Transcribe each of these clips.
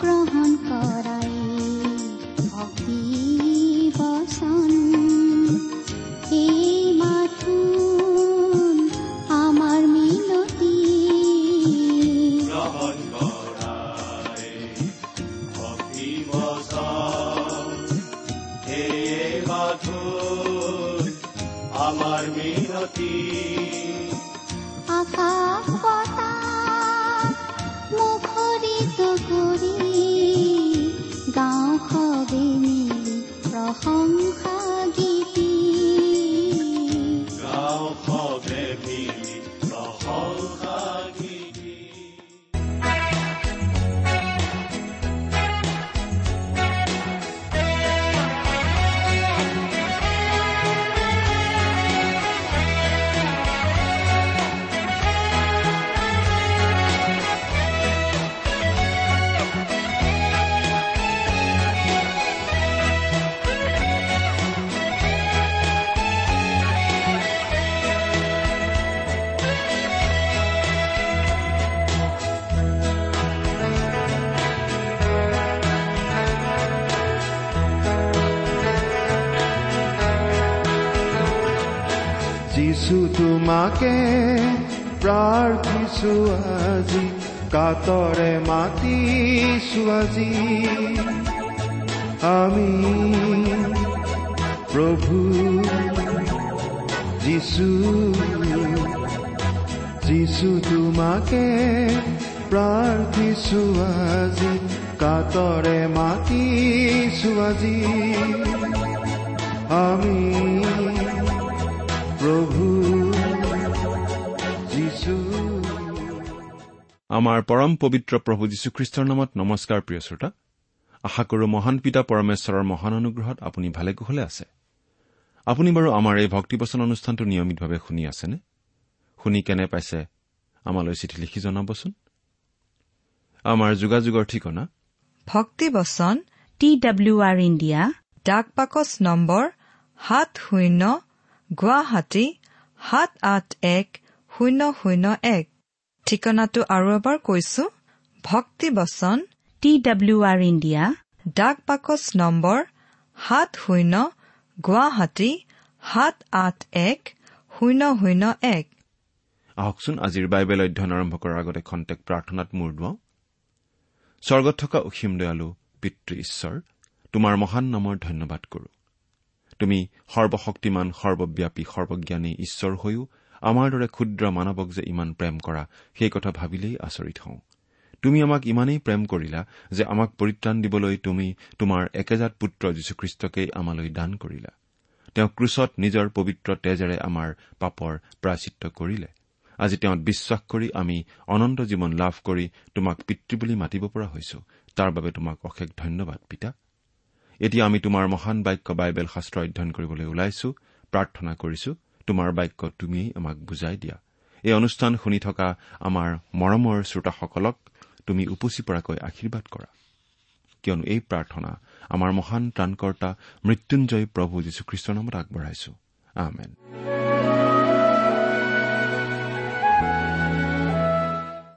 গ্ৰহণ কৰাই যিছু তোমাকে প্ৰাৰ্থিছো আজি কাতৰে মাতিছো আজি। আমি প্ৰভু যিছু যিছু তোমাকে প্ৰাৰ্থিছো আজি কাতৰে মাতিছো আজি। আমি প্ৰভু যিছু আমাৰ পৰম পবিত্ৰ প্ৰভু যীশুখ্ৰীষ্টৰ নামত নমস্কাৰ প্ৰিয় শ্ৰোতা। আশা কৰো মহান পিতা পৰমেশ্বৰৰ মহান অনুগ্ৰহত আপুনি ভালে কুশলে আছে। আপুনি বাৰু আমাৰ এই ভক্তিবচন অনুষ্ঠানটো নিয়মিতভাৱে শুনি আছেনে? শুনি কেনে পাইছে আমালৈ চিঠি লিখি জনাবচোন। আমাৰ যোগাযোগৰ ঠিকনা? ভক্তিবচন টি ডাব্লিউ আৰ ইণ্ডিয়া ডাক পাকচ নম্বৰ সাত শূন্য গুৱাহাটী সাত আঠ এক শূন্য শূন্য এক। ঠিকনাটো আৰু এবাৰ কৈছো ভক্তিবচন টি ডাব্লিউ আৰ ইণ্ডিয়া। ডাক পাকচ নম্বৰ সাত শূন্য গুৱাহাটী সাত আঠ এক শূন্য শূন্য এক। আহকচোন আজিৰ বাইবেল অধ্যয়ন আৰম্ভ কৰাৰ আগতে খন্তেক প্ৰাৰ্থনাত মূৰ দুৱাওঁ। স্বৰ্গত থকা অসীম দয়ালু পিতৃ ঈশ্বৰ তোমাৰ মহান নামৰ ধন্যবাদ কৰো। তুমি সৰ্বশক্তিমান সৰ্বব্যাপী সৰ্বজ্ঞানী ঈশ্বৰ হৈও আমাৰ দৰে ক্ষুদ্ৰ মানৱক যে ইমান প্ৰেম কৰা সেই কথা ভাবিলেই আচৰিত হওঁ। তুমি আমাক ইমানেই প্ৰেম কৰিলা যে আমাক পৰিত্ৰাণ দিবলৈ তুমি তোমাৰ একেজাত পুত্ৰ যীশুখ্ৰীষ্টকেই আমালৈ দান কৰিলা। তেওঁ ক্ৰুচত নিজৰ পবিত্ৰ তেজেৰে আমাৰ পাপৰ প্ৰাচিত্য কৰিলে। আজি তেওঁত বিশ্বাস কৰি আমি অনন্ত জীৱন লাভ কৰি তোমাক পিতৃ বুলি মাতিব পৰা হৈছো। তাৰ বাবে তোমাক অশেষ ধন্যবাদ পিতা। এতিয়া আমি তোমাৰ মহান বাক্য বাইবেল শাস্ত্ৰ অধ্যয়ন কৰিবলৈ ওলাইছো প্ৰাৰ্থনা কৰিছো তোমাৰ বাক্য তুমিয়েই আমাক বুজাই দিয়া। এই অনুষ্ঠান শুনি থকা আমাৰ মৰমৰ শ্ৰোতাসকলক তুমি উপচি পৰাকৈ আশীৰ্বাদ কৰা। কিয়নো এই প্ৰাৰ্থনা আমাৰ মহান ত্ৰাণকৰ্তা মৃত্যুঞ্জয় প্ৰভু যীশুখ্ৰীষ্টৰ নামত আগবঢ়াইছো।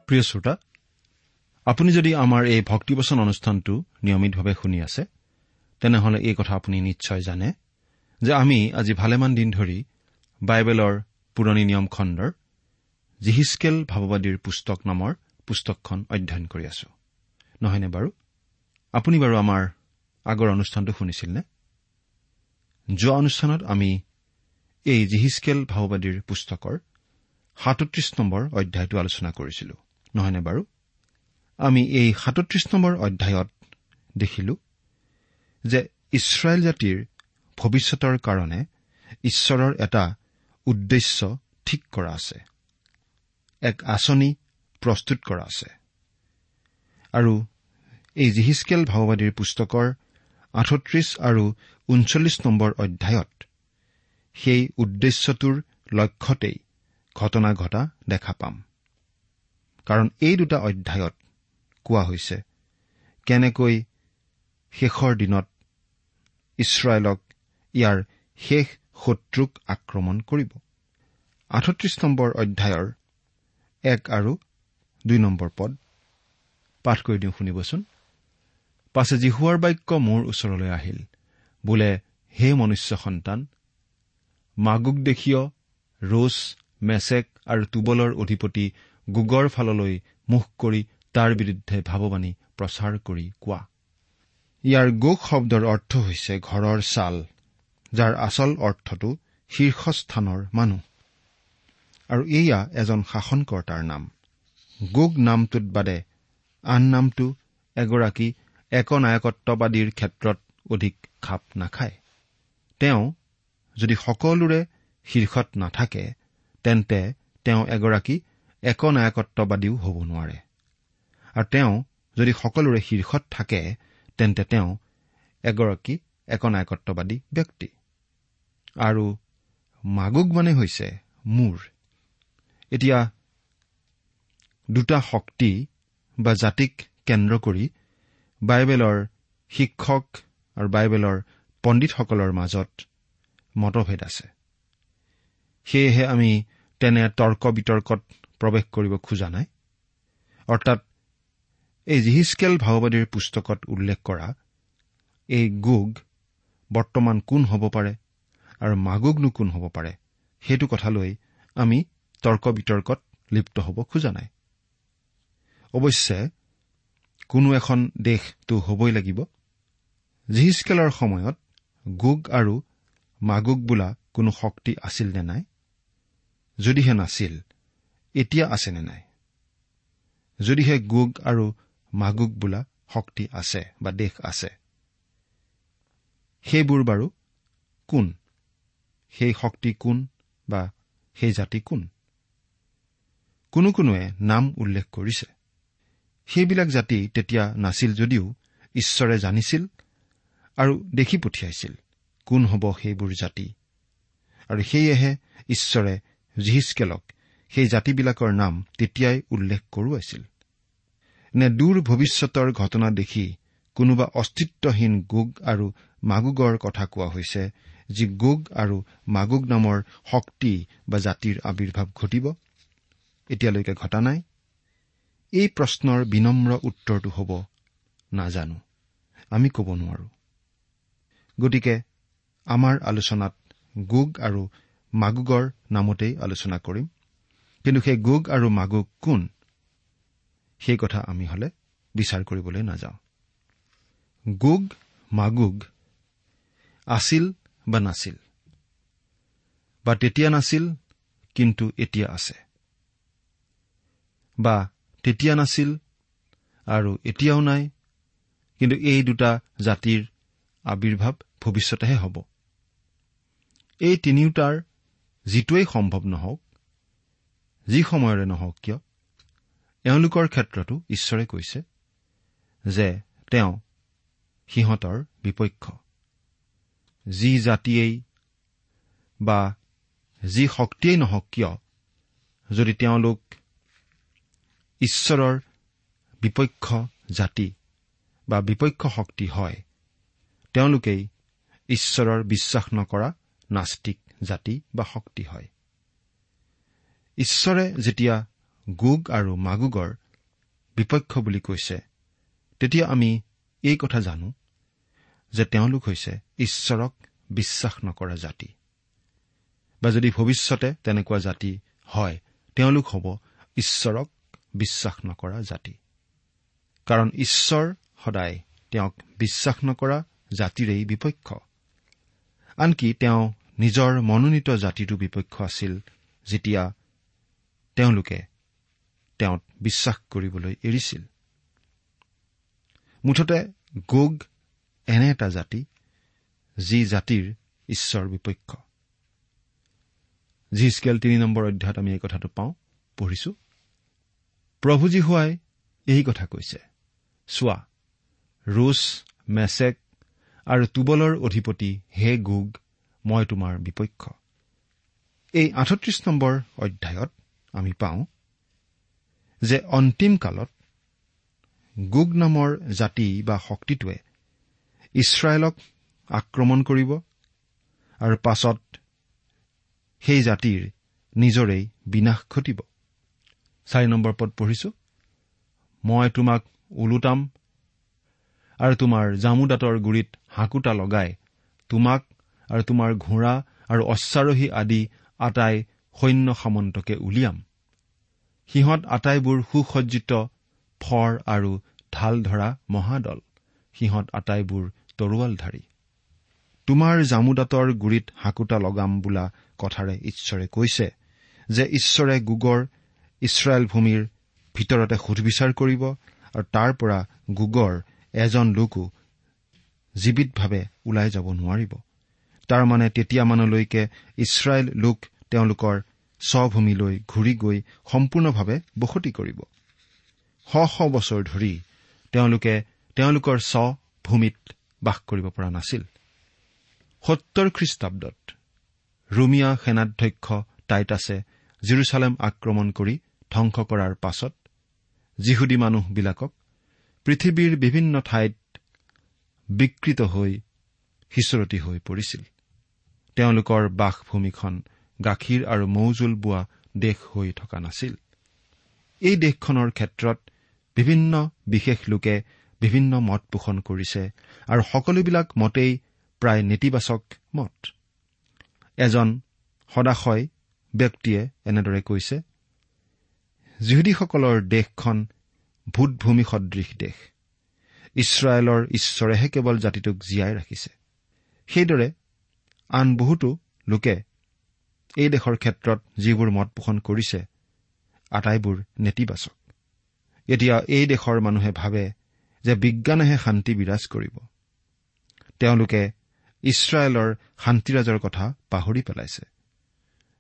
প্ৰিয় শ্ৰোতা আপুনি যদি আমাৰ এই ভক্তিবচন অনুষ্ঠানটো নিয়মিতভাৱে শুনি আছে তেনেহলে এই কথা আপুনি নিশ্চয় জানে যে আমি আজি ভালেমান দিন ধৰি বাইবেলৰ পুৰণি নিয়ম খণ্ডৰ জিহিচকেল ভাৱবাদীৰ পুস্তক নামৰ পুস্তকখন অধ্যয়ন কৰি আছো। নহয়নে বাৰু? আপুনি বাৰু আমাৰ আগৰ অনুষ্ঠানটো শুনিছিল নে যোৱা অনুষ্ঠানত আমি এই জিহিচকেল ভাৱবাদীৰ পুস্তকৰ সাতত্ৰিশ নম্বৰ অধ্যায়টো আলোচনা কৰিছিলো। নহয়নে বাৰু? আমি এই সাতত্ৰিশ নম্বৰ অধ্যায়ত দেখিলো যে ইছৰাইল জাতিৰ ভৱিষ্যতৰ কাৰণে ঈশ্বৰৰ এটা উদ্দেশ্য ঠিক কৰা আছে। এক আঁচনি প্ৰস্তুত কৰা আছে। আৰু এই জিহিচকেল ভাওবাদীৰ পুস্তকৰ আঠত্ৰিশ আৰু ঊনচল্লিছ নম্বৰ অধ্যায়ত সেই উদ্দেশ্যটোৰ লক্ষ্যতেই ঘটনা ঘটা দেখা পাম। কাৰণ এই দুটা অধ্যায়ত কোৱা হৈছে কেনেকৈ শেষৰ দিনত ইছৰাইলক ইয়াৰ শেষ শত্ৰুক আক্ৰমণ কৰিব। আঠত্ৰিশ নম্বৰ অধ্যায়ৰ এক আৰু দুই নম্বৰ পদ। পাঠ কৰি দিওঁ শুনিবচোন। পাছে জিহুৱাৰ বাক্য মোৰ ওচৰলৈ আহিল। বোলে হে মনুষ্য সন্তান মাগুক দেশীয় ৰোচ মেচেক আৰু টুবলৰ অধিপতি গোগৰ ফাললৈ মুখ কৰি তাৰ বিৰুদ্ধে ভাৱবাণী প্ৰচাৰ কৰি কোৱা। ইয়াৰ গোক শব্দৰ অৰ্থ হৈছে ঘৰৰ ছাল যাৰ আচল অৰ্থটো শীৰ্ষস্থানৰ মানুহ। আৰু এয়া এজন শাসনকৰ্তাৰ নাম। গোগ নামটোত বাদে আন নামটো এগৰাকী একনায়কত্ববাদীৰ ক্ষেত্ৰত অধিক খাপ নাখায়। তেওঁ যদি সকলোৰে শীৰ্ষত নাথাকে তেন্তে তেওঁ এগৰাকী একনায়কত্ববাদীও হ'ব নোৱাৰে। আৰু তেওঁ যদি সকলোৰে শীৰ্ষত থাকে তেন্তে তেওঁ এগৰাকী একনায়কত্ববাদী ব্যক্তি। আৰু মাগুক মানে হৈছে মূৰ। এতিয়া দুটা শক্তি বা জাতিক কেন্দ্ৰ কৰি বাইবেলৰ শিক্ষক আৰু বাইবেলৰ পণ্ডিতসকলৰ মাজত মতভেদ আছে। সেয়েহে আমি তেনে তৰ্ক বিতৰ্কত প্ৰৱেশ কৰিব খোজা নাই। অৰ্থাৎ এই জিহিচকেল ভাওবাদীৰ পুস্তকত উল্লেখ কৰা এই গোগ বৰ্তমান কোন হ'ব পাৰে আৰু মাগুগনো কোন হ'ব পাৰে সেইটো কথালৈ আমি তৰ্ক বিতৰ্কত লিপ্ত হ'ব খোজা নাই। অৱশ্যে কোনো এখন দেশটো হ'বই লাগিব। জিহিচকেলৰ সময়ত গোগ আৰু মাগুগ বোলা কোনো শক্তি আছিল নে নাই? যদিহে নাছিল এতিয়া আছে নে নাই? যদিহে গোগ আৰু মাগুগ বোলা শক্তি আছে বা দেশ আছে। সেইবোৰ বাৰু কোন? সেই শক্তি কোন বা সেই জাতি কোন? কোনো কোনোৱে নাম উল্লেখ কৰিছে। সেইবিলাক জাতি তেতিয়া নাছিল যদিও ঈশ্বৰে জানিছিল আৰু দেখি পঠিয়াইছিল কোন হ'ব সেইবোৰ জাতি। আৰু সেয়েহে ঈশ্বৰে জিহিচকেলক সেই জাতিবিলাকৰ নাম তেতিয়াই উল্লেখ কৰোৱাইছিল। নে দূৰ ভৱিষ্যতৰ ঘটনা দেখি কোনোবা অস্তিত্বহীন গোগ আৰু মাগুগৰ কথা কোৱা হৈছে যি গোগ আৰু মাগুগ নামৰ শক্তি বা জাতিৰ আৱিৰ্ভাৱ ঘটিব? এতিয়ালৈকে ঘটা নাই। এই প্ৰশ্নৰ বিনম্ৰ উত্তৰটো হ'ব নাজানো। আমি ক'ব নোৱাৰো। গতিকে আমাৰ আলোচনাত গোগ আৰু মাগুগৰ নামতেই আলোচনা কৰিম। কিন্তু সেই গোগ আৰু মাগুগ কোন? সেই কথা আমি হলে বিচাৰ কৰিবলৈ নাযাওঁ। গোগ মাগুগ আছিল বা নাছিল? বা তেতিয়া নাছিল কিন্তু এতিয়া আছে। বা তেতিয়া নাছিল আৰু এতিয়াও নাই কিন্তু এই দুটা জাতিৰ আৱিৰ্ভাৱ ভৱিষ্যতেহে হ'ব। এই তিনিওটাৰ যিটোৱেই সম্ভৱ নহওক যি সময়ৰে নহওক কিয়? এওঁলোকৰ ক্ষেত্ৰতো ঈশ্বৰে কৈছে যে তেওঁ সিহঁতৰ বিপক্ষ। যি জাতিয়েই বা যি শক্তিয়েই নহওক কিয় যদি তেওঁলোক ঈশ্বৰৰ বিপক্ষ জাতি বা বিপক্ষ শক্তি হয় তেওঁলোকেই ঈশ্বৰৰ বিশ্বাস নকৰা নাস্তিক জাতি বা শক্তি হয়। ঈশ্বৰে যেতিয়া গোগ আৰু মাগুগৰ বিপক্ষ বুলি কৈছে। তেতিয়া আমি এই কথা জানো যে তেওঁলোক হৈছে ঈশ্বৰক বিশ্বাস নকৰা জাতি। বা যদি ভৱিষ্যতে তেনেকুৱা জাতি হয় তেওঁলোক হ'ব ঈশ্বৰক বিশ্বাস নকৰা জাতি। কাৰণ ঈশ্বৰ সদায় তেওঁক বিশ্বাস নকৰা জাতিৰেই বিপক্ষ। আনকি তেওঁ নিজৰ মনোনীত জাতিটো বিপক্ষ আছিল যেতিয়া তেওঁলোকে তেওঁত বিশ্বাস কৰিবলৈ এৰিছিল। মুঠতে গোগ এনে এটা জাতি যি জাতিৰ ঈশ্বৰ বিপক্ষ। জি স্কেল তিনি নম্বৰ অধ্যায়ত আমি এই কথাটো পাওঁ পঢ়িছো। প্ৰভুজী হোৱাই এই কথা কৈছে চোৱা ৰুছ মেছেক আৰু তুবলৰ অধিপতি হে গোগ মই তোমাৰ বিপক্ষ। এই আঠত্ৰিশ নম্বৰ অধ্যায়ত আমি পাওঁ যে অন্তিম কালত গোগ নামৰ জাতি বা শক্তিটোৱে ইছৰাইলক আক্ৰমণ কৰিব আৰু পাছত সেই জাতিৰ নিজৰেই বিনাশ ঘটিব। চাৰি নম্বৰ পদ পঢ়িছো। মই তোমাক ওলোটাম আৰু তোমাৰ জামুদাঁতৰ গুৰিত হাঁকোটা লগাই তোমাক আৰু তোমাৰ ঘোঁৰা আৰু অশ্বাৰোহী আদি আটাই সৈন্য সামন্তকে উলিয়াম। সিহঁত আটাইবোৰ সুসজ্জিত ফৰ আৰু ঢাল ধৰা মহাদল। সিহঁত আটাইবোৰ তৰোৱালধাৰী। তোমাৰ জামুদাঁতৰ গুৰিত হাঁকোটা লগাম বোলা কথাৰে ঈশ্বৰে কৈছে যে ঈশ্বৰে গোগৰ ইছৰাইল ভূমিৰ ভিতৰতে সুধবিচাৰ কৰিব আৰু তাৰ পৰা গোগৰ এজন লোকো জীৱিতভাৱে ওলাই যাব নোৱাৰিব। তাৰমানে তেতিয়ামানলৈকে ইছৰাইল লোক তেওঁলোকৰ স্বভূমিলৈ ঘূৰি গৈ সম্পূৰ্ণভাৱে বসতি কৰিব। শ শ বছৰ ধৰি তেওঁলোকে তেওঁলোকৰ স্বভূমিত বাস কৰিব পৰা নাছিল। সত্তৰ খ্ৰীষ্টাব্দত ৰোমিয়া সেনাধ্যক্ষ টাইটাছে জিৰচালেম আক্ৰমণ কৰি ধ্বংস কৰাৰ পাছত যিহুদী মানুহবিলাকক পৃথিৱীৰ বিভিন্ন ঠাইত বিকৃত হৈ সিঁচৰতি হৈ পৰিছিল। তেওঁলোকৰ বাসভূমিখন গাখীৰ আৰু মৌজোল বোৱা দেশ হৈ থকা নাছিল। এই দেশখনৰ ক্ষেত্ৰত বিভিন্ন বিশেষ লোকে বিভিন্ন মত পোষণ কৰিছে আৰু সকলোবিলাক মতেই প্ৰায় নেতিবাচক মত। এজন সদাশয় ব্যক্তিয়ে এনেদৰে কৈছে যিহুদীসকলৰ দেশখন ভূতভূমি সদৃশ দেশ। ইছৰাইলৰ ঈশ্বৰেহে কেৱল জাতিটোক জীয়াই ৰাখিছে। সেইদৰে আন বহুতো লোকে এই দেশৰ ক্ষেত্ৰত যিবোৰ মত পোষণ কৰিছে আটাইবোৰ নেতিবাচক। এতিয়া এই দেশৰ মানুহে ভাবে যে বিজ্ঞানেহে শান্তি বিৰাজ কৰিব। তেওঁলোকে ইছৰাইলৰ শান্তিৰাজৰ কথা পাহৰি পেলাইছে।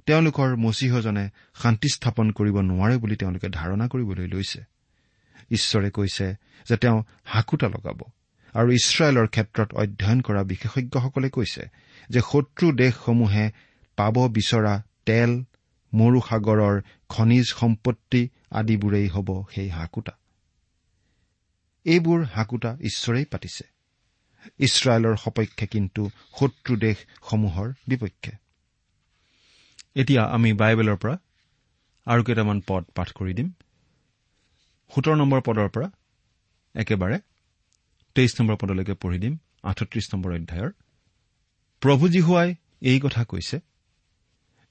তেওঁলোকৰ মচীহজনে শান্তি স্থাপন কৰিব নোৱাৰে বুলি তেওঁলোকে ধাৰণা কৰিবলৈ লৈছে। ঈশ্বৰে কৈছে যে তেওঁ হাকোটা লগাব আৰু ইছৰাইলৰ ক্ষেত্ৰত অধ্যয়ন কৰা বিশেষজ্ঞসকলে কৈছে যে শত্ৰু দেশসমূহে পাব বিচৰা তেল মৰু সাগৰৰ খনিজ সম্পত্তি আদিবোৰেই হ'ব সেই হাকোটা। এইবোৰ হাকোটা ঈশ্বৰেই পাতিছে। ইছৰাইলৰ সপক্ষে কিন্তু শত্ৰু দেশসমূহৰ বিপক্ষে। এতিয়া আমি বাইবেলৰ পৰা আৰু কেইটামান পদ পাঠ কৰি দিম। সোতৰ নম্বৰ পদৰ পৰা একেবাৰে তেইছ নম্বৰ পদলৈকে পঢ়ি দিম আঠত্ৰিশ নম্বৰ অধ্যায়ৰ। প্ৰভু জীহুৱাই এই কথা কৈছে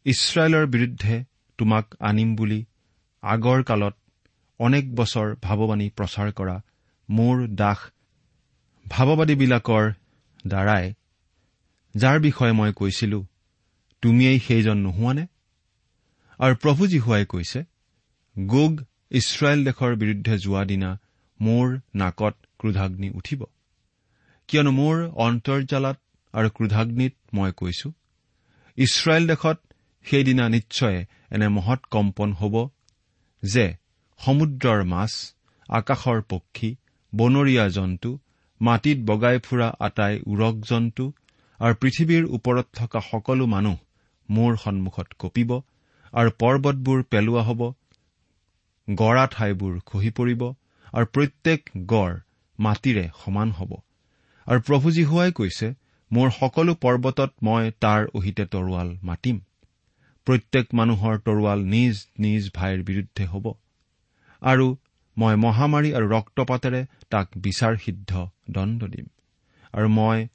ইছৰাইলৰ বিৰুদ্ধে তোমাক আনিম বুলি আগৰ কালত অনেক বছৰ ভাৱবাণী প্ৰচাৰ কৰা মোৰ দাস ভাৱবাদীবিলাকৰ দ্বাৰাই যাৰ বিষয়ে মই কৈছিলো তুমিয়েই সেইজন নোহোৱানে? আৰু প্ৰভু যীশুৱাই কৈছে গোগ ইছৰাইল দেশৰ বিৰুদ্ধে যোৱা দিনা মোৰ নাকত ক্ৰোধাগ্নি উঠিব। কিয়নো মোৰ অন্তৰ্জালাত আৰু ক্ৰোধাগ্নিত মই কৈছো ইছৰাইল দেশত সেইদিনা নিশ্চয় এনে মহৎ কম্পন হ'ব যে সমুদ্ৰৰ মাছ আকাশৰ পক্ষী বনৰীয়া জন্তু মাটিত বগাই ফুৰা আটাই উৰক জন্তু আৰু পৃথিৱীৰ ওপৰত থকা সকলো মানুহ মোৰ সন্মুখত কঁপিব আৰু পৰ্বতবোৰ পেলোৱা হ'ব গড়া ঠাইবোৰ খহি পৰিব আৰু প্ৰত্যেক গড় মাটিৰে সমান হ'ব। আৰু প্ৰভু যীশুৱাই কৈছে মোৰ সকলো পৰ্বতত মই তাৰ অহিতে তৰোৱাল মাতিম। প্ৰত্যেক মানুহৰ তৰোৱাল নিজ নিজ ভাইৰ বিৰুদ্ধে হ'ব। আৰু মই মহামাৰী আৰু ৰক্তপাতেৰে তাক বিচাৰ সিদ্ধ দণ্ড দিম। আৰু মই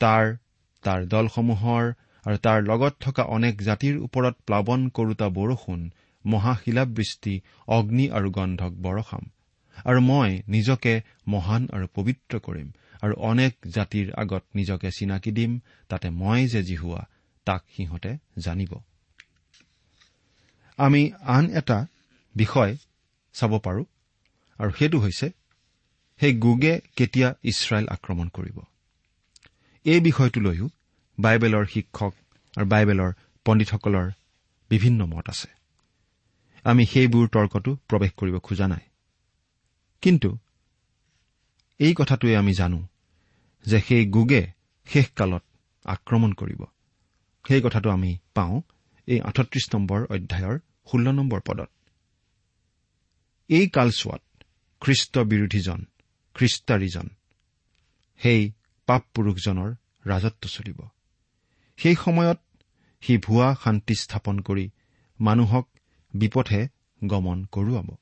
তাৰ তাৰ দলসমূহৰ আৰু তাৰ লগত থকা অনেক জাতিৰ ওপৰত প্লাৱন কৰোতা বৰষুণ মহাশিলাবৃষ্টি অগ্নি আৰু গন্ধক বৰষাম। আৰু মই নিজকে মহান আৰু পবিত্ৰ কৰিম আৰু অনেক জাতিৰ আগত নিজকে চিনাকি দিম তাতে মই যে জিহুৱা তাক সিহঁতে জানিব। আমি আন এটা বিষয় চাব পাৰো আৰু সেইটো হৈছে সেই গোগে কেতিয়া ইছৰাইল আক্ৰমণ কৰিব। এই বিষয়টোলৈও বাইবেলৰ শিক্ষক আৰু বাইবেলৰ পণ্ডিতসকলৰ বিভিন্ন মত আছে। আমি সেইবোৰ তৰ্কতো প্ৰৱেশ কৰিব খোজা নাই। কিন্তু এই কথাটোৱে আমি জানো যে সেই গোগে শেষকালত আক্ৰমণ কৰিব। সেই কথাটো আমি পাওঁ এই আঠত্ৰিশ নম্বৰ অধ্যায়ৰ ষোল্ল নম্বৰ পদত। এই কালচোৱাত খ্ৰীষ্ট বিৰোধীজন খ্ৰীষ্টাৰীজন সেই পাপ পুৰুষজনৰ ৰাজত্ব চলিব। সেই সময়ত সি ভুৱা শান্তি স্থাপন কৰি মানুহক বিপথে গমন কৰোৱাব।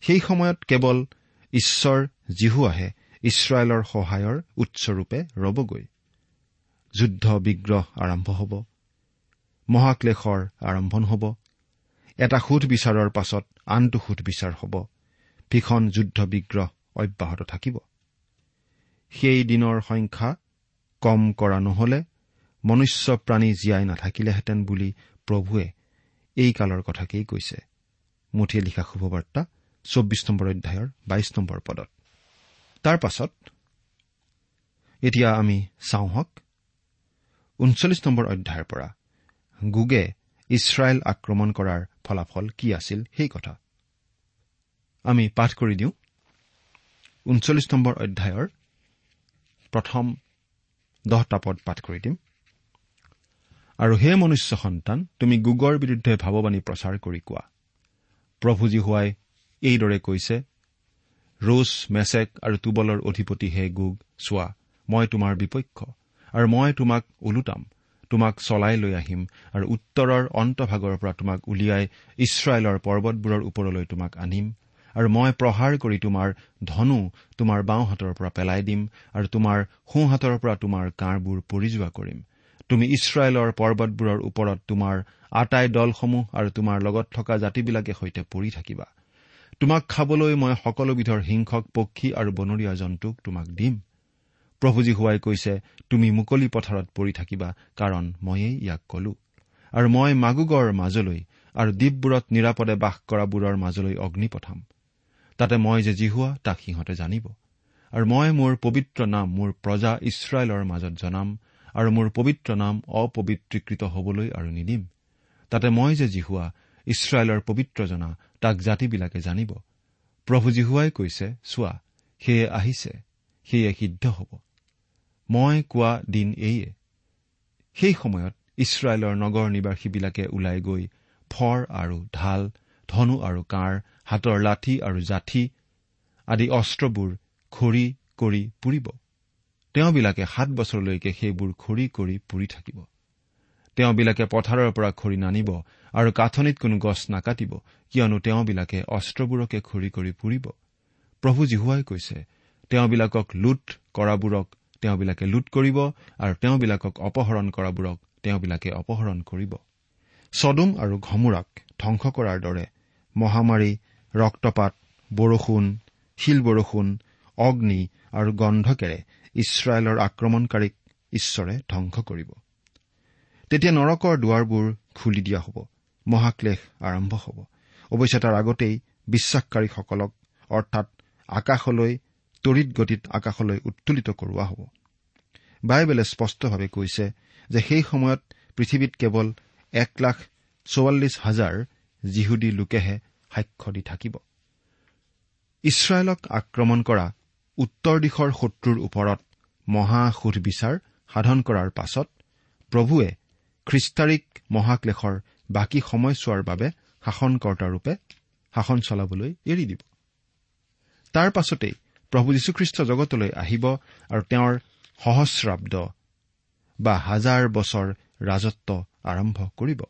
সেই সময়ত কেৱল ঈশ্বৰ জীহুৱাহে ইছৰাইলৰ সহায়ৰ উৎসৰূপে ৰবগৈ। যুদ্ধ বিগ্ৰহ আৰম্ভ হ'ব। মহাক্লেশৰ আৰম্ভণ হ'ব। এটা সোধ বিচাৰৰ পাছত আনটো সোধ বিচাৰ হ'ব। ভীষণ যুদ্ধ বিগ্ৰহ অব্যাহত থাকিব। সেই দিনৰ সংখ্যা কম কৰা নহলে মনুষ্য প্ৰাণী জীয়াই নাথাকিলেহেঁতেন বুলি প্ৰভুৱে এই কালৰ কথাকেই কৈছে। মুঠিয়ে লিখা শুভবাৰ্তা চৌব্বিছ নম্বৰ অধ্যায়ৰ বাইশ নম্বৰ পদত। তাৰ পাছত এতিয়া আমি চাওঁ হওক। ঊনচল্লিছ নম্বৰ অধ্যায়ৰ পৰা গোগে ইছৰাইল আক্ৰমণ কৰাৰ ফলাফল কি আছিল সেই কথা। আমি পাঠ কৰি দিওঁ। ঊনচল্লিছ নম্বৰ অধ্যায়ৰ প্ৰথম দহটা পদ পাঠ কৰি দিম। আৰু হে মনুষ্য সন্তান তুমি গোগৰ বিৰুদ্ধে ভাৱবাণী প্ৰচাৰ কৰি কোৱা। প্ৰভুজী হোৱাই এইদৰে কৈছে ৰোচ মেচেক আৰু তুবলৰ অধিপতি হে গোগ চোৱা মই তোমাৰ বিপক্ষ আৰু মই তোমাক ওলোটাম। তোমাক চলাই লৈ আহিম আৰু উত্তৰৰ অন্তভাগৰ পৰা তোমাক উলিয়াই ইছৰাইলৰ পৰ্বতবোৰৰ ওপৰলৈ তোমাক আনিম আৰু মই প্ৰহাৰ কৰি তোমাৰ ধনু তোমাৰ বাওঁহাতৰ পৰা পেলাই দিম আৰু তোমাৰ সোঁহাতৰ পৰা তোমাৰ কাঁড়বোৰ পৰি যোৱা কৰিম। তুমি ইছৰাইলৰ পৰ্বতবোৰৰ ওপৰত তোমাৰ আটাই দলসমূহ আৰু তোমাৰ লগত থকা জাতিবিলাকে সৈতে পৰি থাকিবা। তোমাক খাবলৈ মই সকলোবিধৰ হিংসক পক্ষী আৰু বনৰীয়া জন্তুক তোমাক দিম। প্ৰভুজী হোৱাই কৈছে তুমি মুকলি পথাৰত পৰি থাকিবা কাৰণ ময়েই ইয়াক কলো। আৰু মই মাগুগৰ মাজলৈ আৰু দ্বীপবোৰত নিৰাপদে বাস কৰাবোৰৰ মাজলৈ অগ্নি পঠাম। তাতে মই যে জিহুৱা তাক সিহঁতে জানিব। আৰু মই মোৰ পবিত্ৰ নাম মোৰ প্ৰজা ইছৰাইলৰ মাজত জনাম আৰু মোৰ পবিত্ৰ নাম অপবিত্ৰীকৃত হবলৈ আৰু নিদিম। তাতে মই যে জিহুৱা ইছৰাইলৰ পবিত্ৰ জনা তাক জাতিবিলাকে জানিব। প্ৰভু জিহুৱাই কৈছে চোৱা সেয়ে আহিছে সেয়ে সিদ্ধ হ'ব। মই কোৱা দিন এইয়ে। সেই সময়ত ইছৰাইলৰ নগৰ নিবাসীবিলাকে ওলাই গৈ ফৰ আৰু ঢাল ধনু আৰু কাঁড় হাতৰ লাঠি আৰু জাঠি আদি অস্ত্ৰবোৰ খৰি কৰি পুৰিব। তেওঁবিলাকে সাত বছৰলৈকে সেইবোৰ খৰি কৰি পুৰি থাকিব। তেওঁবিলাকে পথাৰৰ পৰা খৰি নানিব আৰু কাঠনিত কোনো গছ নাকাটিব কিয়নো তেওঁবিলাকে অস্ত্ৰবোৰকে খৰি কৰি পুৰিব। প্ৰভু জিহুৱাই কৈছে তেওঁবিলাকক লুট কৰাবোৰক তেওঁবিলাকে লুট কৰিব আৰু তেওঁবিলাকক অপহৰণ কৰাবোৰক তেওঁবিলাকে অপহৰণ কৰিব। চদুম আৰু ঘমোৰাক ধ্বংস কৰাৰ দৰে মহামাৰী ৰক্তপাত বৰষুণ শিল বৰষুণ অগ্নি আৰু গন্ধকেৰে ইছৰাইলৰ আক্ৰমণকাৰীক ঈশ্বৰে ধ্বংস কৰিব। তেতিয়া নৰকৰ দুৱাৰবোৰ খুলি দিয়া হ'ব মহাক্লেশ আৰম্ভ হ'ব। অৱশ্যে তাৰ আগতেই বিশ্বাসকাৰীসকলক অৰ্থাৎ আকাশলৈ তৰিত গতিত আকাশলৈ উত্তোলিত কৰোৱা হ'ব। বাইবেলে স্পষ্টভাৱে কৈছে যে সেই সময়ত পৃথিৱীত কেৱল এক লাখ চৌৱাল্লিছ হাজাৰ যিহুদী লোকেহে সাক্ষ্য দি থাকিব। ইছৰাইলক আক্ৰমণ কৰা উত্তৰ দিশৰ শত্ৰুৰ ওপৰত মহা সুধবিচাৰ সাধন কৰাৰ পাছত প্ৰভুৱে খ্ৰীষ্টাৰিক মহাক্লেশৰ বাকী সময়ছোৱাৰ বাবে শাসনকৰ্তাৰূপে শাসন চলাবলৈ এৰি দিব। তাৰ পাছতেই প্ৰভু যীশুখ্ৰীষ্ট জগতলৈ আহিব আৰু তেওঁৰ সহস্ৰাব্দ বা হাজাৰ বছৰ ৰাজত্ব আৰম্ভ কৰিব।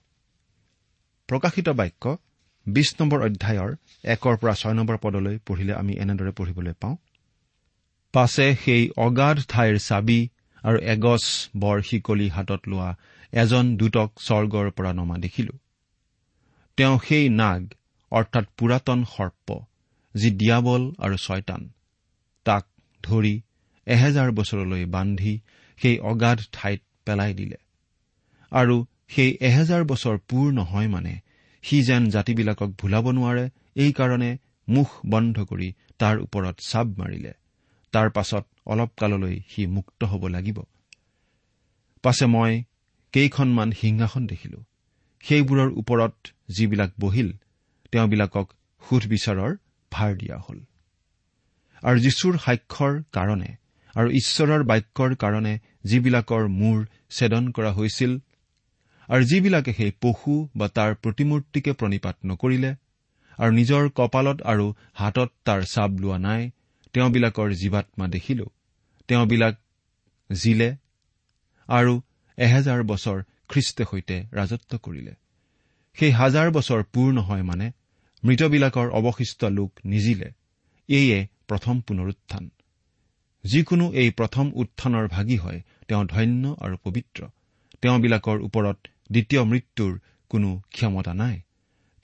প্ৰকাশিত বাক্য বিশ নম্বৰ অধ্যায়ৰ একৰ পৰা ছয় নম্বৰ পদলৈ পঢ়িলে আমি এনেদৰে পঢ়িবলৈ পাওঁ। পাছে সেই অগাধ ঠাইৰ চাবি আৰু এগছ বৰ শিকলি হাতত লোৱা এজন দূতক স্বৰ্গৰ পৰা নমা দেখিলো। তেওঁ সেই নাগ অৰ্থাৎ পুৰাতন সৰ্প যি দিয়াবল আৰু ছয়তান। তাক ধৰি এহেজাৰ বছৰলৈ বান্ধি সেই অগাধ ঠাইত পেলাই দিলে। আৰু সেই এহেজাৰ বছৰ পূৰ নহয় মানে সি যেন জাতিবিলাকক ভুলাব নোৱাৰে এইকাৰণে মুখ বন্ধ কৰি তাৰ ওপৰত চাব মাৰিলে। তাৰ পাছত অলপ কাললৈ সি মুক্ত হ'ব লাগিব। পাছে মই কেইখনমান সিংহাসন দেখিলো। সেইবোৰৰ ওপৰত যিবিলাক বহিল তেওঁবিলাকক সুধবিচাৰৰ ভাৰ দিয়া হল। আৰু যীশুৰ সাক্ষৰ কাৰণে আৰু ঈশ্বৰৰ বাক্যৰ কাৰণে যিবিলাকৰ মূৰ ছেদন কৰা হৈছিল আৰু যিবিলাকে সেই পশু বা তাৰ প্ৰতিমূৰ্তিকে প্ৰণিপাত নকৰিলে আৰু নিজৰ কপালত আৰু হাতত তাৰ চাপ লোৱা নাই তেওঁবিলাকৰ জীৱাত্মা দেখিলো। তেওঁবিলাক জিলে আৰু এহেজাৰ বছৰ খ্ৰীষ্টে সৈতে ৰাজত্ব কৰিলে। সেই হাজাৰ বছৰ পূৰ নহয় মানে মৃতবিলাকৰ অৱশিষ্ট লোক নিজিলে। এয়ে প্ৰথম পুনৰুত্থান। যিকোনো এই প্ৰথম উত্থানৰ ভাগি হয় তেওঁ ধন্য আৰু পবিত্ৰ। তেওঁবিলাকৰ ওপৰত দ্বিতীয় মৃত্যুৰ কোনো ক্ষমতা নাই।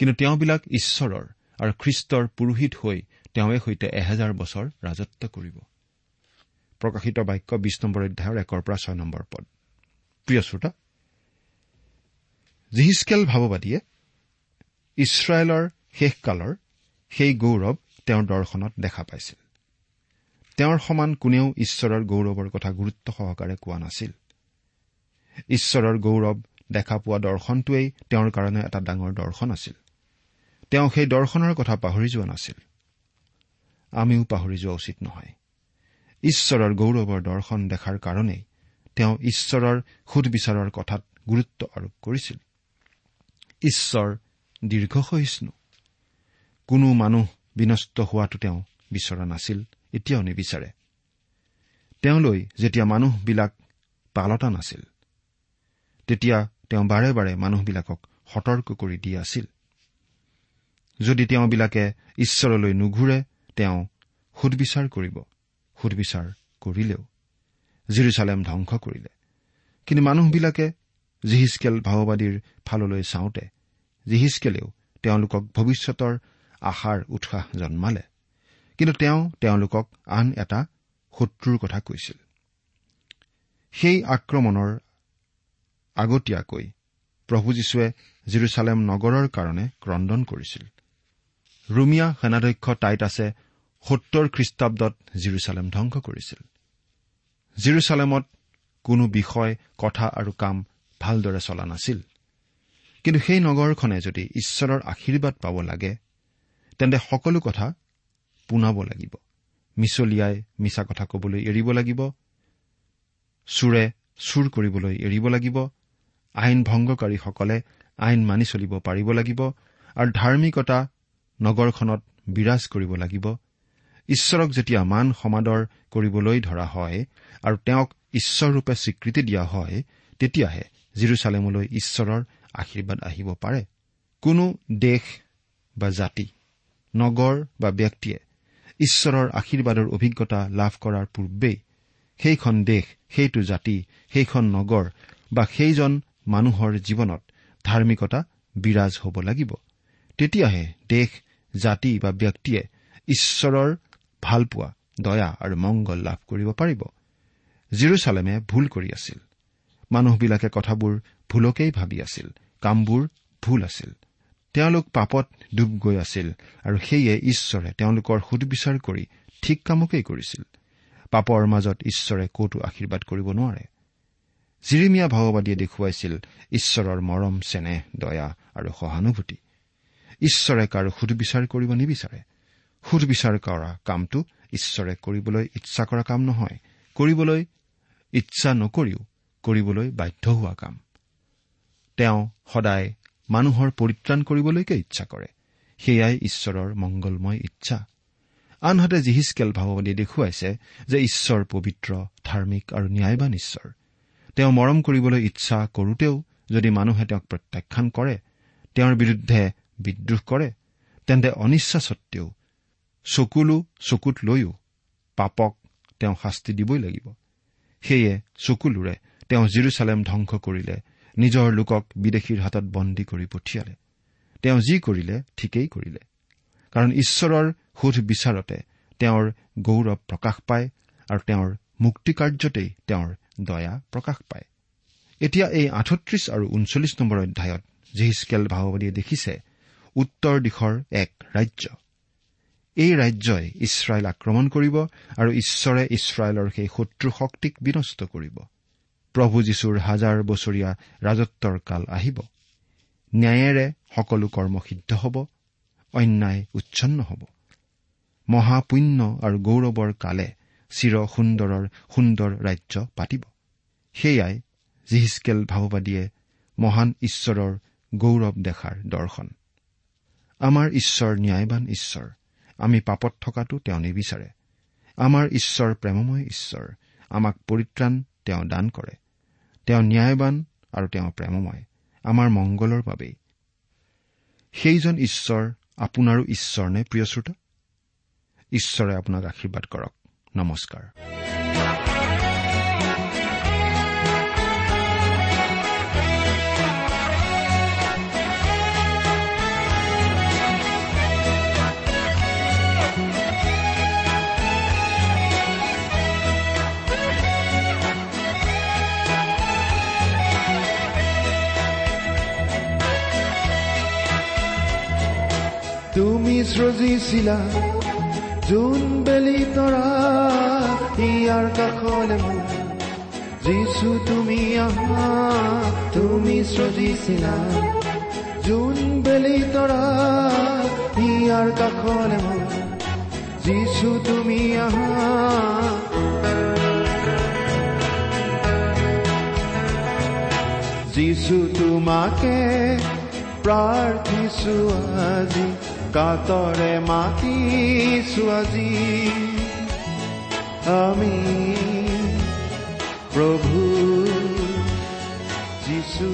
কিন্তু তেওঁবিলাক ঈশ্বৰৰ আৰু খ্ৰীষ্টৰ পুৰোহিত হৈ তেওঁৱে সৈতে এহেজাৰ বছৰ ৰাজত্ব কৰিব। প্ৰকাশিত বাক্য বিশ নম্বৰ অধ্যায়ৰ একৰ পৰা ছয় নম্বৰ পদ। প্ৰিয় শ্ৰোতা জিহিচকেল ভাৱবাদীয়ে ইছৰাইলৰ শেষকালৰ সেই গৌৰৱ তেওঁৰ দৰ্শনত দেখা পাইছিল। তেওঁৰ সমান কোনেও ঈশ্বৰৰ গৌৰৱৰ কথা গুৰুত্ব সহকাৰে কোৱা নাছিল। ঈশ্বৰৰ গৌৰৱ দেখা পোৱা দৰ্শনটোৱেই তেওঁৰ কাৰণে এটা ডাঙৰ দৰ্শন আছিল। তেওঁ সেই দৰ্শনৰ কথা পাহৰি যোৱা নাছিল। আমিও পাহৰি যোৱা উচিত নহয়। ঈশ্বৰৰ গৌৰৱৰ দৰ্শন দেখাৰ কাৰণেই তেওঁ ঈশ্বৰৰ সুধবিচাৰৰ কথাত গুৰুত্ব আৰোপ কৰিছিল। ঈশ্বৰ দীৰ্ঘসহিষ্ণু। কোনো মানুহ বিনষ্ট হোৱাটো তেওঁ বিচৰা নাছিল এতিয়াও নিবিচাৰে। তেওঁলৈ যেতিয়া মানুহবিলাক পালতা নাছিল তেতিয়া তেওঁ বাৰে বাৰে মানুহবিলাকক সতৰ্ক কৰি দি আছিল। যদি তেওঁবিলাকে ঈশ্বৰলৈ নুঘূৰে তেওঁ সুদবিচাৰ কৰিব সুদবিচাৰ কৰিলেও জিৰচালেম ধ্বংস কৰিলে। কিন্তু মানুহবিলাকে জিহিচকেল ভাওবাদীৰ ফাললৈ চাওঁতে জিহিচকেলেও তেওঁলোকক ভৱিষ্যতৰ আশাৰ উৎসাহ জন্মালে। কিন্তু তেওঁ তেওঁলোকক আন এটা শত্ৰুৰ কথা কৈছিল। সেই আক্ৰমণৰ আগতীয়াকৈ প্ৰভু যীশুৱে জিৰচালেম নগৰৰ কাৰণে ক্ৰদন কৰিছিল। ৰুমিয়া সেনাধ্যক্ষ টাইটাছে সত্তৰ খ্ৰীষ্টাব্দত জিৰচালেম ধ্বংস কৰিছিল। জিৰচালেমত কোনো বিষয় কথা আৰু কাম ভালদৰে চলা নাছিল। কিন্তু সেই নগৰখনে যদি ঈশ্বৰৰ আশীৰ্বাদ পাব লাগে তেন্তে সকলো কথা পোনাব লাগিব। মিছলিয়াই মিছা কথা কবলৈ এৰিব লাগিব। চোৰে চুৰ কৰিবলৈ এৰিব লাগিব। আইন ভংগকাৰীসকলে আইন মানি চলিব পাৰিব লাগিব আৰু ধাৰ্মিকতা নগৰখনত বিৰাজ কৰিব লাগিব। ঈশ্বৰক যেতিয়া মান সমাদৰ কৰিবলৈ ধৰা হয় আৰু তেওঁক ঈশ্বৰৰূপে স্বীকৃতি দিয়া হয় তেতিয়াহে জিৰচালেমলৈ ঈশ্বৰৰ আশীৰ্বাদ আহিব পাৰে। কোনো দেশ বা জাতি নগৰ বা ব্যক্তিয়ে ঈশ্বৰৰ আশীৰ্বাদৰ অভিজ্ঞতা লাভ কৰাৰ পূৰ্বেই সেইখন দেশ সেইটো জাতি সেইখন নগৰ বা সেইজন মানুহৰ জীৱনত ধাৰ্মিকতা বিৰাজ হ'ব লাগিব। তেতিয়াহে দেশ জাতি বা ব্যক্তিয়ে ঈশ্বৰৰ ভালপোৱা দয়া আৰু মংগল লাভ কৰিব পাৰিব। জিৰচালেমে ভুল কৰি আছিল। মানুহবিলাকে কথাবোৰ ভুলকেই ভাবি আছিল। কামবোৰ ভুল আছিল। তেওঁলোক পাপত ডুব গৈ আছিল আৰু সেয়ে ঈশ্বৰে তেওঁলোকৰ সুদবিচাৰ কৰি ঠিক কামকেই কৰিছিল। পাপৰ মাজত ঈশ্বৰে কতো আশীৰ্বাদ কৰিব নোৱাৰে। জিৰিমীয়া ভাওবাদীয়ে দেখুৱাইছিল ঈশ্বৰৰ মৰম চেনেহ দয়া আৰু সহানুভূতি। ঈশ্বৰে কাৰো সুদবিচাৰ কৰিব নিবিচাৰে। সুদবিচাৰ কৰা কামটো ঈশ্বৰে কৰিবলৈ ইচ্ছা কৰা কাম নহয়। কৰিবলৈ ইচ্ছা নকৰিও কৰিবলৈ বাধ্য হোৱা কাম। তেওঁ সদায় মানুহৰ পৰিত্ৰাণ কৰিবলৈকে ইচ্ছা কৰে। সেয়াই ঈশ্বৰৰ মংগলময় ইচ্ছা। আনহাতে জিহিচকেল ভাৱবাদীয়ে দেখুৱাইছে যে ঈশ্বৰ পবিত্ৰ ধাৰ্মিক আৰু ন্যায়বান ঈশ্বৰ। তেওঁ মৰম কৰিবলৈ ইচ্ছা কৰোতেও যদি মানুহে তেওঁক প্ৰত্যাখ্যান কৰে তেওঁৰ বিৰুদ্ধে বিদ্ৰোহ কৰে তেন্তে অনিচ্ছা সত্বেও চকুলো চকুত লৈও পাপক তেওঁ শাস্তি দিবই লাগিব। সেয়ে চকুলোৰে তেওঁ জিৰচালেম ধ্বংস কৰিলে নিজৰ লোকক বিদেশীৰ হাতত বন্দী কৰি পঠিয়ালে। তেওঁ যি কৰিলে ঠিকেই কৰিলে। কাৰণ ঈশ্বৰৰ সোধ বিচাৰতে তেওঁৰ গৌৰৱ প্ৰকাশ পায় আৰু তেওঁৰ মুক্তিকাৰ্যতেই তেওঁৰ দয়া প্ৰকাশ পায়। এতিয়া এই আঠত্ৰিশ আৰু ঊনচল্লিছ নম্বৰ অধ্যায়ত জিহিচকেল ভাওবাদীয়ে দেখিছে উত্তৰ দিশৰ এক ৰাজ্য। এই ৰাজ্যই ইছৰাইল আক্ৰমণ কৰিব আৰু ঈশ্বৰে ইছৰাইলৰ সেই শত্ৰু শক্তিক বিনষ্ট কৰিব। প্ৰভু যীশুৰ হাজাৰ বছৰীয়া ৰাজত্বৰ কাল আহিব। ন্যায়েৰে সকলো কৰ্ম সিদ্ধ হ'ব অন্যায় উচ্ছন্ন হ'ব। মহাপুণ্য আৰু গৌৰৱৰ কালে চিৰ সুন্দৰৰ সুন্দৰ ৰাজ্য পাতিব। সেয়াই জিহিচকেল ভাওবাদীয়ে মহান ঈশ্বৰৰ গৌৰৱ দেখাৰ দৰ্শন। আমাৰ ঈশ্বৰ ন্যায়বান ঈশ্বৰ আমি পাপত থকাটো তেওঁ নিবিচাৰে। আমাৰ ঈশ্বৰ প্ৰেমময় ঈশ্বৰ আমাক পৰিত্ৰাণ তেওঁ দান কৰে। তেওঁ ন্যায়বান আৰু তেওঁ প্ৰেমময় আমাৰ মংগলৰ বাবেই। সেইজন ঈশ্বৰ আপোনাৰো ঈশ্বৰ নে প্ৰিয় শ্ৰোতা? ঈশ্বৰে আপোনাক আশীৰ্বাদ কৰক। নমস্কাৰ। সৃজিছিলা যোন তৰা ইয়াৰ কাষলে মোৰ। যিছু তুমি আহা তুমি সৃজিছিলা যোন বেলি তৰা ইয়াৰ কাষলে মোৰ। যিছু তুমি আহা। যিছু তোমাকে প্ৰাৰ্থিছো আজি কাতৰে মাতিছো আজি আমি প্ৰভু যিছু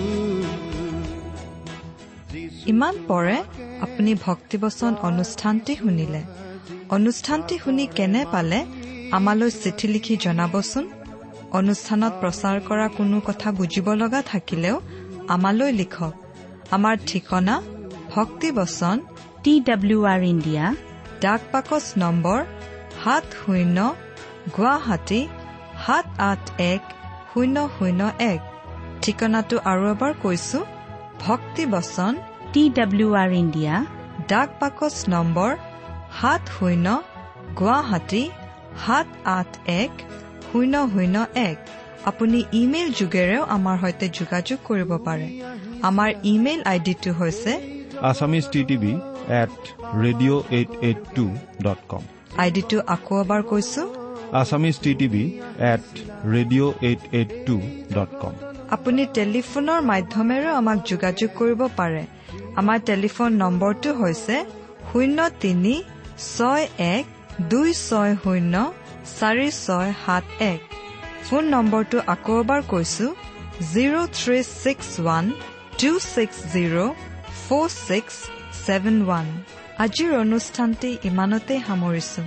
ইমান পৰে আপুনি ভক্তিবচন অনুষ্ঠানটি শুনিলে। অনুষ্ঠানটি শুনি কেনে পালে আমালৈ চিঠি লিখি জনাবচোন? অনুষ্ঠানত প্ৰচাৰ কৰা কোনো কথা বুজিব লগা থাকিলেও আমালৈ লিখক। আমাৰ ঠিকনা ভক্তিবচন টি ডাব্লিউ আৰ ইণ্ডিয়া। ডাক পাকচ নম্বৰ সাত শূন্য গুৱাহাটী সাত আঠ এক শূন্য শূন্য এক। ঠিকনাটো আৰু এবাৰ কৈছো ভক্তিবচন টি ডাব্লিউ আৰ ইণ্ডিয়া। ডাক পাকচ নম্বৰ সাত শূন্য গুৱাহাটী সাত আঠ এক শূন্য শূন্য এক। আপুনি ইমেইল যোগেৰেও আমাৰ সৈতে যোগাযোগ কৰিব পাৰে। আমাৰ ইমেইল আইডিটো হৈছে Assamese T TV at radio' eight eight two dot com আইডিটো আকৌ এবাৰ কৈছো। Assamese T TV at radio' eight eight two dot com আপুনি টেলিফোনৰ মাধ্যমেৰেও আমাক যোগাযোগ কৰিব পাৰে। আমাৰ টেলিফোন নম্বৰটো হৈছে শূন্য তিনি ছয় এক দুই ছয় শূন্য চাৰি ছয় সাত এক। ফোন নম্বৰটো আকৌ এবাৰ কৈছো zero' three six one two six zero' four six seven one আজিৰ অনুষ্ঠানটি ইমানতে সামৰিছো।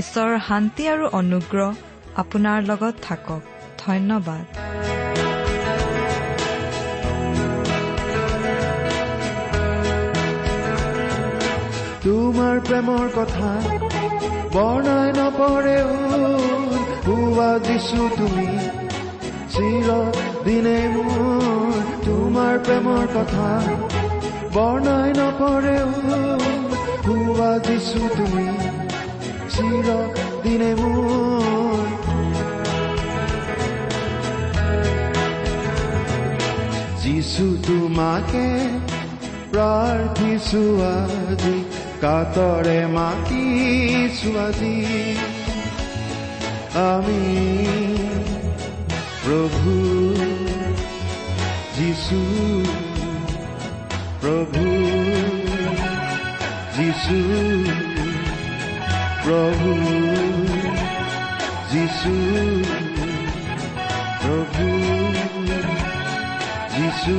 ঈশ্বৰৰ শান্তি আৰু অনুগ্ৰহ আপোনাৰ লগত থাকক। ধন্যবাদ। তোমাৰ প্ৰেমৰ কথা বৰ্ণাই নপৰেও হোৱা দিছো তুমি চিৰ দিনে মোৰ তোমাৰ প্ৰেমৰ কথা বৰ্ণাই নপৰেও হোৱা দিছো তুমি চিৰ দিনে মোৰ যিছু তোমাকে প্ৰাৰ্থিছো আজি কাতৰে মাতিছো আজি আমি প্ৰভু যিছু প্ৰভু যিছু প্ৰভু যিছু প্ৰভু যিছু